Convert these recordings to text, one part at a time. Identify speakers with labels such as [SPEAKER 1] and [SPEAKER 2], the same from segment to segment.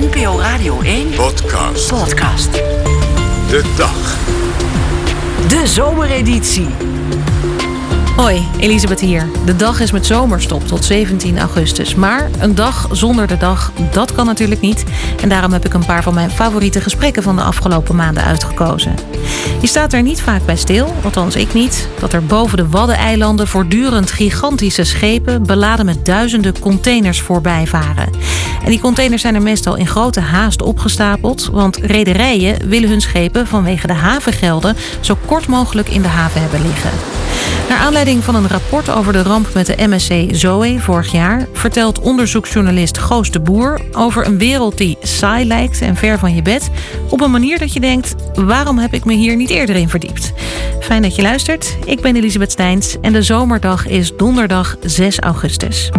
[SPEAKER 1] NPO Radio 1
[SPEAKER 2] Podcast.
[SPEAKER 1] podcast.
[SPEAKER 2] De dag.
[SPEAKER 1] De zomereditie.
[SPEAKER 3] Hoi, Elisabeth hier. De dag is met zomerstop tot 17 augustus. Maar een dag zonder de dag, dat kan natuurlijk niet. En daarom heb ik een paar van mijn favoriete gesprekken van de afgelopen maanden uitgekozen. Je staat er niet vaak bij stil, althans ik niet, dat er boven de Waddeneilanden voortdurend gigantische schepen beladen met duizenden containers voorbij varen. En die containers zijn er meestal in grote haast opgestapeld, want rederijen willen hun schepen vanwege de havengelden zo kort mogelijk in de haven hebben liggen. Naar aanleiding van een rapport over de ramp met de MSC Zoe vorig jaar vertelt onderzoeksjournalist Goos de Boer over een wereld die saai lijkt en ver van je bed, op een manier dat je denkt: waarom heb ik me hier niet eerder in verdiept? Fijn dat je luistert. Ik ben Elisabeth Steins en de zomerdag is donderdag 6 augustus.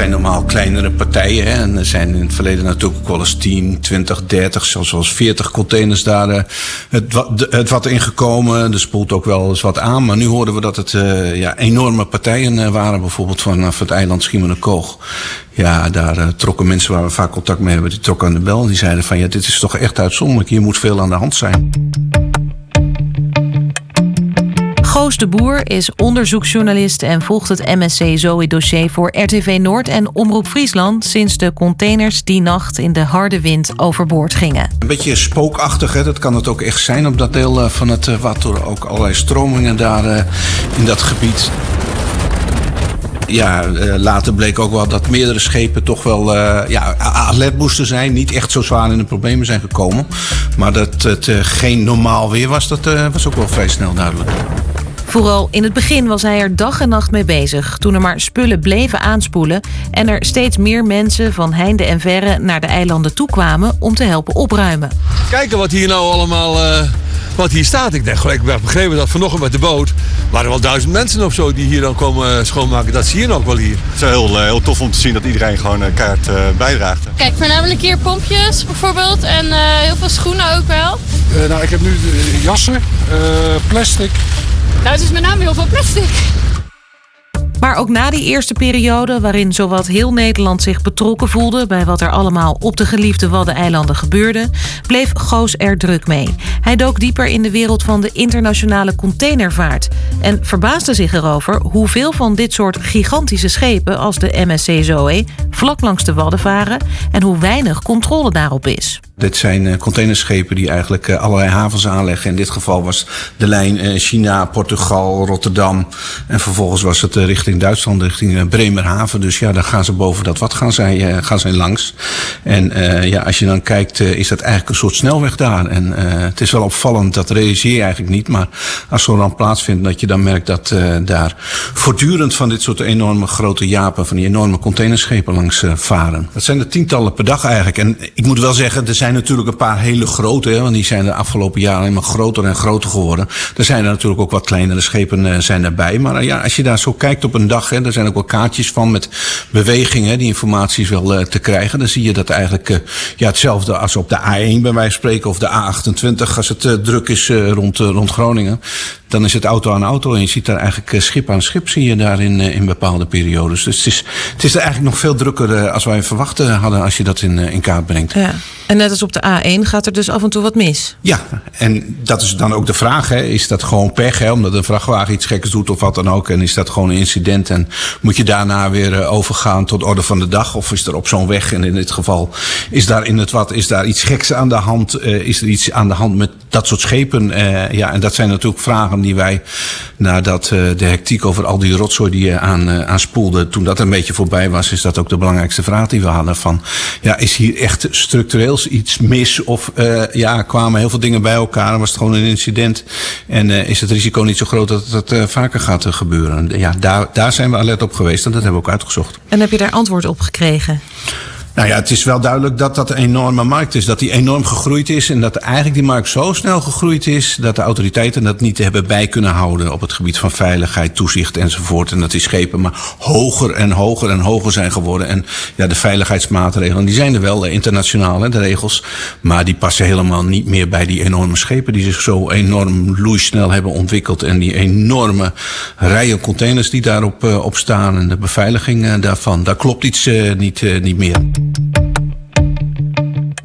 [SPEAKER 4] Zijn normaal kleinere partijen. En er zijn in het verleden natuurlijk ook wel eens 10, 20, 30, zelfs wel eens 40 containers daar uh, het, wa- de- het wat ingekomen. Er spoelt ook wel eens wat aan. Maar nu hoorden we dat het uh, ja, enorme partijen uh, waren. Bijvoorbeeld vanaf het eiland Schiermonnikoog. Ja, daar trokken mensen waar we vaak contact mee hebben. Die trokken aan de bel. Die zeiden van ja, dit is toch echt uitzonderlijk. Hier moet veel aan de hand zijn.
[SPEAKER 3] Goos de Boer is onderzoeksjournalist en volgt het MSC Zoe-dossier voor RTV Noord en Omroep Friesland sinds de containers die nacht in de harde wind overboord gingen.
[SPEAKER 4] Een beetje spookachtig, hè? dat kan het ook echt zijn op dat deel uh, van het uh, water. Ook allerlei stromingen daar uh, in dat gebied. Ja, later bleek ook wel dat meerdere schepen toch wel uh, ja, alert moesten zijn. Niet echt zo zwaar in de problemen zijn gekomen. Maar dat het geen normaal weer was, dat was ook wel vrij snel duidelijk.
[SPEAKER 3] Vooral in het begin was hij er dag en nacht mee bezig. Toen er maar spullen bleven aanspoelen en er steeds meer mensen van heinde en verre naar de eilanden toe kwamen om te helpen opruimen.
[SPEAKER 5] Kijken wat hier nou allemaal uh, wat hier staat. Ik denk gelijk, ik heb begrepen dat vanochtend met de boot waren wel duizend mensen of zo die hier dan komen schoonmaken. Dat zie je ook wel hier.
[SPEAKER 6] Het is heel, uh, heel tof om te zien dat iedereen gewoon een kaart uh, bijdraagt.
[SPEAKER 7] Kijk, voornamelijk hier pompjes bijvoorbeeld en uh, heel veel schoenen ook wel.
[SPEAKER 8] nou, ik heb nu jassen, plastic.
[SPEAKER 7] Nou, het is met name heel veel plastic.
[SPEAKER 3] Maar ook na die eerste periode, waarin zowat heel Nederland zich betrokken voelde bij wat er allemaal op de geliefde Waddeneilanden gebeurde, bleef Goos er druk mee. Hij dook dieper in de wereld van de internationale containervaart en verbaasde zich erover hoeveel van dit soort gigantische schepen als de MSC Zoe vlak langs de Wadden varen en hoe weinig controle daarop is.
[SPEAKER 4] Dit zijn containerschepen die eigenlijk allerlei havens aanleggen. In dit geval was de lijn China, Portugal, Rotterdam. En vervolgens was het richting Duitsland, richting Bremerhaven. Dus ja, daar gaan ze boven dat wat gaan zij, gaan zij langs. En uh, ja, als je dan kijkt, is dat eigenlijk een soort snelweg daar. En het is wel opvallend, dat realiseer je eigenlijk niet. Maar als zo dan plaatsvindt, dat je dan merkt dat daar voortdurend van dit soort enorme grote japen, van die enorme containerschepen langs varen. Dat zijn er tientallen per dag eigenlijk. En ik moet wel zeggen, er zijn natuurlijk een paar hele grote, want die zijn de afgelopen jaren maar groter en groter geworden. Er zijn er natuurlijk ook wat kleinere schepen zijn daarbij. Maar ja, als je daar zo kijkt op een dag, hè, er zijn ook wel kaartjes van met bewegingen, die informatie is wel uh, te krijgen. Dan zie je dat eigenlijk ja, hetzelfde als op de A1 bij van spreken of de A28 als het druk is rond, rond Groningen. Dan is het auto aan auto en je ziet daar eigenlijk schip aan schip zie je daar in, in bepaalde periodes. Dus het is, het is er eigenlijk nog veel drukker als wij verwacht hadden als je dat in, in kaart brengt.
[SPEAKER 3] Ja. En net als op de A1 gaat er dus af en toe wat mis.
[SPEAKER 4] Ja, en dat is dan ook de vraag. Hè. Is dat gewoon pech, hè, omdat een vrachtwagen iets geks doet of wat dan ook? En is dat gewoon een incident? En moet je daarna weer overgaan tot orde van de dag? Of is er op zo'n weg, en in dit geval is daar in het wat, is daar iets geks aan de hand? Uh, is er iets aan de hand met dat soort schepen? Uh, ja, en dat zijn natuurlijk vragen die wij, nadat uh, de hectiek over al die rotzooi die je aan, aanspoelde, toen dat een beetje voorbij was, is dat ook de belangrijkste vraag die we hadden. Van, ja, is hier echt structureel iets mis of ja, kwamen heel veel dingen bij elkaar was het gewoon een incident en is het risico niet zo groot dat het vaker gaat gebeuren. Ja, daar, daar zijn we alert op geweest en dat hebben we ook uitgezocht.
[SPEAKER 3] En heb je daar antwoord op gekregen?
[SPEAKER 4] Nou ja, het is wel duidelijk dat dat een enorme markt is. Dat die enorm gegroeid is. En dat eigenlijk die markt zo snel gegroeid is. dat de autoriteiten dat niet hebben bij kunnen houden. op het gebied van veiligheid, toezicht enzovoort. En dat die schepen maar hoger en hoger en hoger zijn geworden. En ja, de veiligheidsmaatregelen, die zijn er wel internationaal, hè, de regels. Maar die passen helemaal niet meer bij die enorme schepen. die zich zo enorm loeisnel hebben ontwikkeld. En die enorme rijen containers die daarop uh, op staan. en de beveiliging uh, daarvan. Daar klopt iets uh, niet, niet meer.
[SPEAKER 3] thank you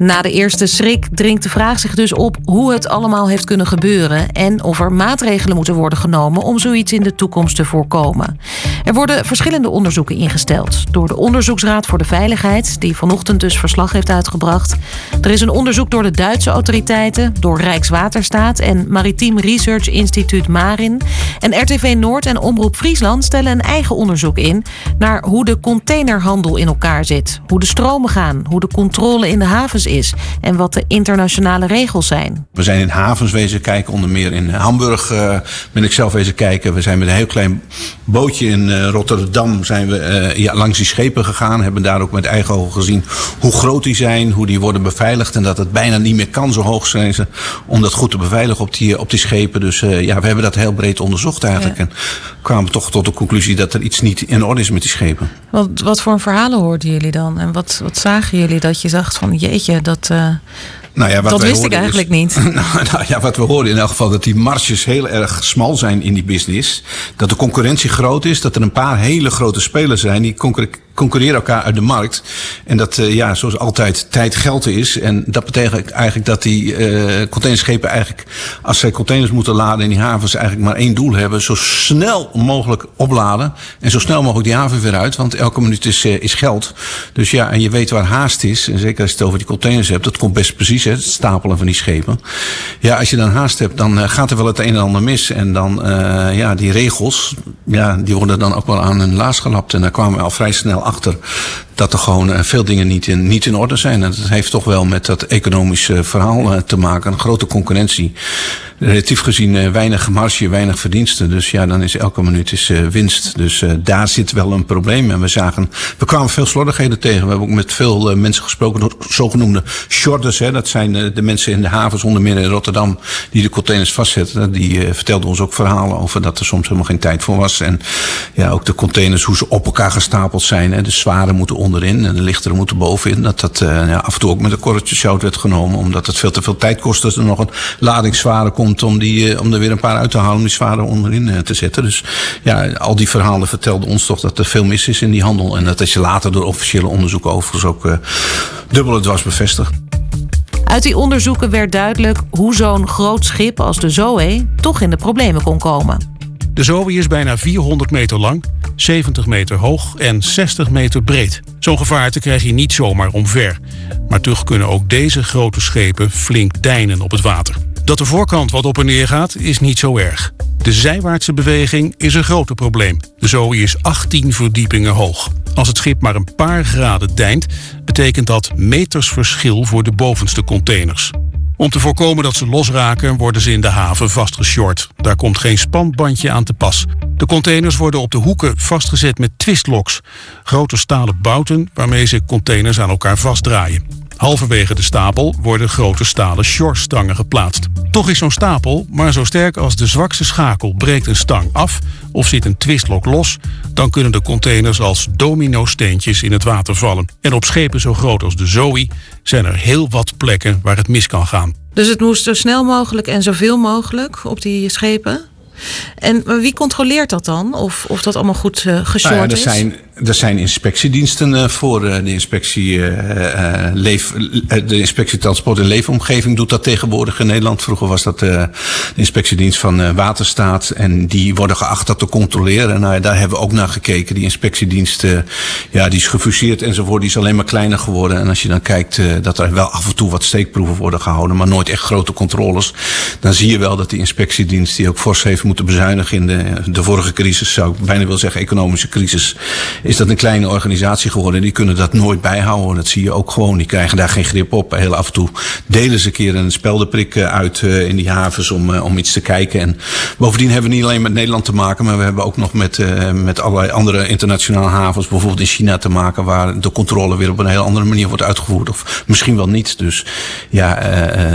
[SPEAKER 3] Na de eerste schrik dringt de vraag zich dus op hoe het allemaal heeft kunnen gebeuren en of er maatregelen moeten worden genomen om zoiets in de toekomst te voorkomen. Er worden verschillende onderzoeken ingesteld door de Onderzoeksraad voor de Veiligheid, die vanochtend dus verslag heeft uitgebracht. Er is een onderzoek door de Duitse autoriteiten, door Rijkswaterstaat en Maritiem Research Instituut Marin. En RTV Noord en Omroep Friesland stellen een eigen onderzoek in naar hoe de containerhandel in elkaar zit, hoe de stromen gaan, hoe de controle in de havens en wat de internationale regels zijn.
[SPEAKER 4] We zijn in havens wezen kijken, onder meer in Hamburg uh, ben ik zelf wezen kijken. We zijn met een heel klein bootje in uh, Rotterdam zijn we uh, ja, langs die schepen gegaan. Hebben daar ook met eigen ogen gezien hoe groot die zijn, hoe die worden beveiligd. En dat het bijna niet meer kan, zo hoog zijn ze, om dat goed te beveiligen op die, op die schepen. Dus ja, we hebben dat heel breed onderzocht eigenlijk. Ja. En kwamen toch tot de conclusie dat er iets niet in orde is met die schepen.
[SPEAKER 3] Wat, wat voor verhalen hoorden jullie dan? En wat, wat zagen jullie dat je zag van jeetje, dat, uh, nou ja, wat dat wist ik eigenlijk
[SPEAKER 4] is,
[SPEAKER 3] niet.
[SPEAKER 4] Nou, nou, ja, wat we hoorden in elk geval dat die marges heel erg smal zijn in die business. Dat de concurrentie groot is. Dat er een paar hele grote spelers zijn die concurreren elkaar uit de markt. En dat, uh, ja, zoals altijd, tijd geld is. En dat betekent eigenlijk dat die uh, containerschepen eigenlijk, als zij containers moeten laden in die havens, eigenlijk maar één doel hebben. Zo snel mogelijk opladen. En zo snel mogelijk die haven weer uit. Want elke minuut is, uh, is geld. Dus ja, en je weet waar haast is. En zeker als je het over die containers hebt. Dat komt best precies, hè, het stapelen van die schepen. Ja, als je dan haast hebt, dan gaat er wel het een en ander mis. En dan, ja, die regels, ja, die worden dan ook wel aan hun laars gelapt. En daar kwamen we al vrij snel achter dat er gewoon veel dingen niet in, niet in orde zijn. En dat heeft toch wel met dat economische verhaal te maken. Een grote concurrentie. Relatief gezien weinig marge, weinig verdiensten. Dus ja, dan is elke minuut is winst. Dus daar zit wel een probleem. En we zagen, we kwamen veel slordigheden tegen. We hebben ook met veel mensen gesproken, zogenoemde shorters. Hè. Dat zijn de mensen in de havens, onder meer in Rotterdam, die de containers vastzetten. Die vertelden ons ook verhalen over dat er soms helemaal geen tijd voor was. En ja, ook de containers, hoe ze op elkaar gestapeld zijn. Hè. De zware moeten onderin en de lichtere moeten bovenin. Dat dat ja, af en toe ook met een korreltje zout werd genomen. Omdat het veel te veel tijd kost als er nog een lading zware komt om, die, om er weer een paar uit te halen om die zware onderin te zetten. Dus ja, al die verhalen vertelden ons toch dat er veel mis is in die handel. En dat is later door officiële onderzoeken overigens ook dubbel het was bevestigd.
[SPEAKER 3] Uit die onderzoeken werd duidelijk hoe zo'n groot schip als de Zoe toch in de problemen kon komen.
[SPEAKER 9] De Zoe is bijna 400 meter lang, 70 meter hoog en 60 meter breed. Zo'n gevaarte krijg je niet zomaar omver. Maar toch kunnen ook deze grote schepen flink deinen op het water. Dat de voorkant wat op en neer gaat, is niet zo erg. De zijwaartse beweging is een groter probleem. De Zoe is 18 verdiepingen hoog. Als het schip maar een paar graden deint, betekent dat meters verschil voor de bovenste containers. Om te voorkomen dat ze losraken, worden ze in de haven vastgeshort. Daar komt geen spanbandje aan te pas. De containers worden op de hoeken vastgezet met twistlocks. Grote stalen bouten waarmee ze containers aan elkaar vastdraaien. Halverwege de stapel worden grote stalen shortstangen geplaatst. Toch is zo'n stapel maar zo sterk als de zwakste schakel. Breekt een stang af of zit een twistlok los... dan kunnen de containers als domino-steentjes in het water vallen. En op schepen zo groot als de Zoe zijn er heel wat plekken waar het mis kan gaan.
[SPEAKER 3] Dus het moest zo snel mogelijk en zoveel mogelijk op die schepen? En wie controleert dat dan? Of, of dat allemaal goed uh, geshort nou ja, er
[SPEAKER 4] is? Zijn, er zijn inspectiediensten uh, voor. Uh, de inspectie, leef, de inspectie Transport en Leefomgeving doet dat tegenwoordig in Nederland. Vroeger was dat de inspectiedienst van Waterstaat. En die worden geacht dat te controleren. Nou, daar hebben we ook naar gekeken. Die inspectiedienst ja, die is gefuseerd enzovoort. Die is alleen maar kleiner geworden. En als je dan kijkt dat er wel af en toe wat steekproeven worden gehouden. Maar nooit echt grote controles. Dan zie je wel dat die inspectiedienst die ook fors heeft moeten bezuinigen in de, de vorige crisis, zou ik bijna willen zeggen economische crisis, is dat een kleine organisatie geworden. Die kunnen dat nooit bijhouden. Dat zie je ook gewoon. Die krijgen daar geen grip op. Heel af en toe delen ze een keer een speldenprik uit in die havens om, om iets te kijken. En bovendien hebben we niet alleen met Nederland te maken, maar we hebben ook nog met, met allerlei andere internationale havens, bijvoorbeeld in China te maken, waar de controle weer op een heel andere manier wordt uitgevoerd. Of misschien wel niet. Dus ja,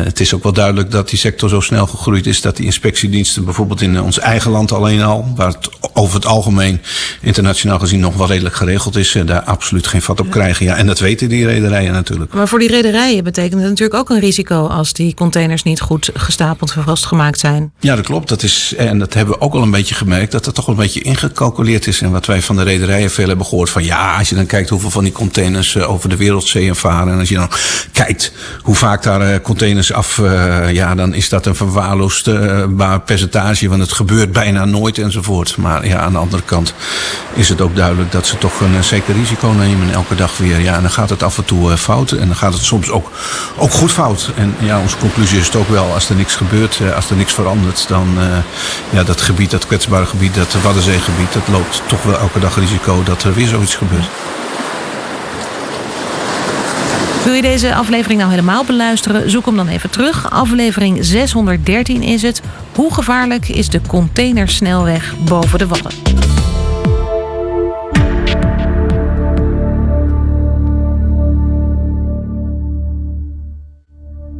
[SPEAKER 4] het is ook wel duidelijk dat die sector zo snel gegroeid is dat die inspectiediensten bijvoorbeeld in ons eigen land alleen al, waar het over het algemeen internationaal gezien nog wel redelijk geregeld is, daar absoluut geen vat op krijgen. Ja, en dat weten die rederijen natuurlijk.
[SPEAKER 3] Maar voor die rederijen betekent het natuurlijk ook een risico als die containers niet goed gestapeld en vastgemaakt zijn.
[SPEAKER 4] Ja, dat klopt. Dat is, en dat hebben we ook al een beetje gemerkt, dat het toch een beetje ingecalculeerd is. En wat wij van de rederijen veel hebben gehoord van ja, als je dan kijkt hoeveel van die containers over de wereldzeeën varen en als je dan kijkt hoe vaak daar containers af, ja, dan is dat een verwaarloosbaar percentage, want het gebeurt bijna nooit enzovoort. Maar ja, aan de andere kant is het ook duidelijk dat ze toch een zeker risico nemen elke dag weer. Ja, en dan gaat het af en toe fout en dan gaat het soms ook, ook goed fout. En ja, onze conclusie is het ook wel, als er niks gebeurt, als er niks verandert, dan ja, dat gebied, dat kwetsbare gebied, dat Waddenzeegebied, dat loopt toch wel elke dag risico dat er weer zoiets gebeurt.
[SPEAKER 3] Wil je deze aflevering nou helemaal beluisteren? Zoek hem dan even terug. Aflevering 613 is het. Hoe gevaarlijk is de containersnelweg boven de Wadden?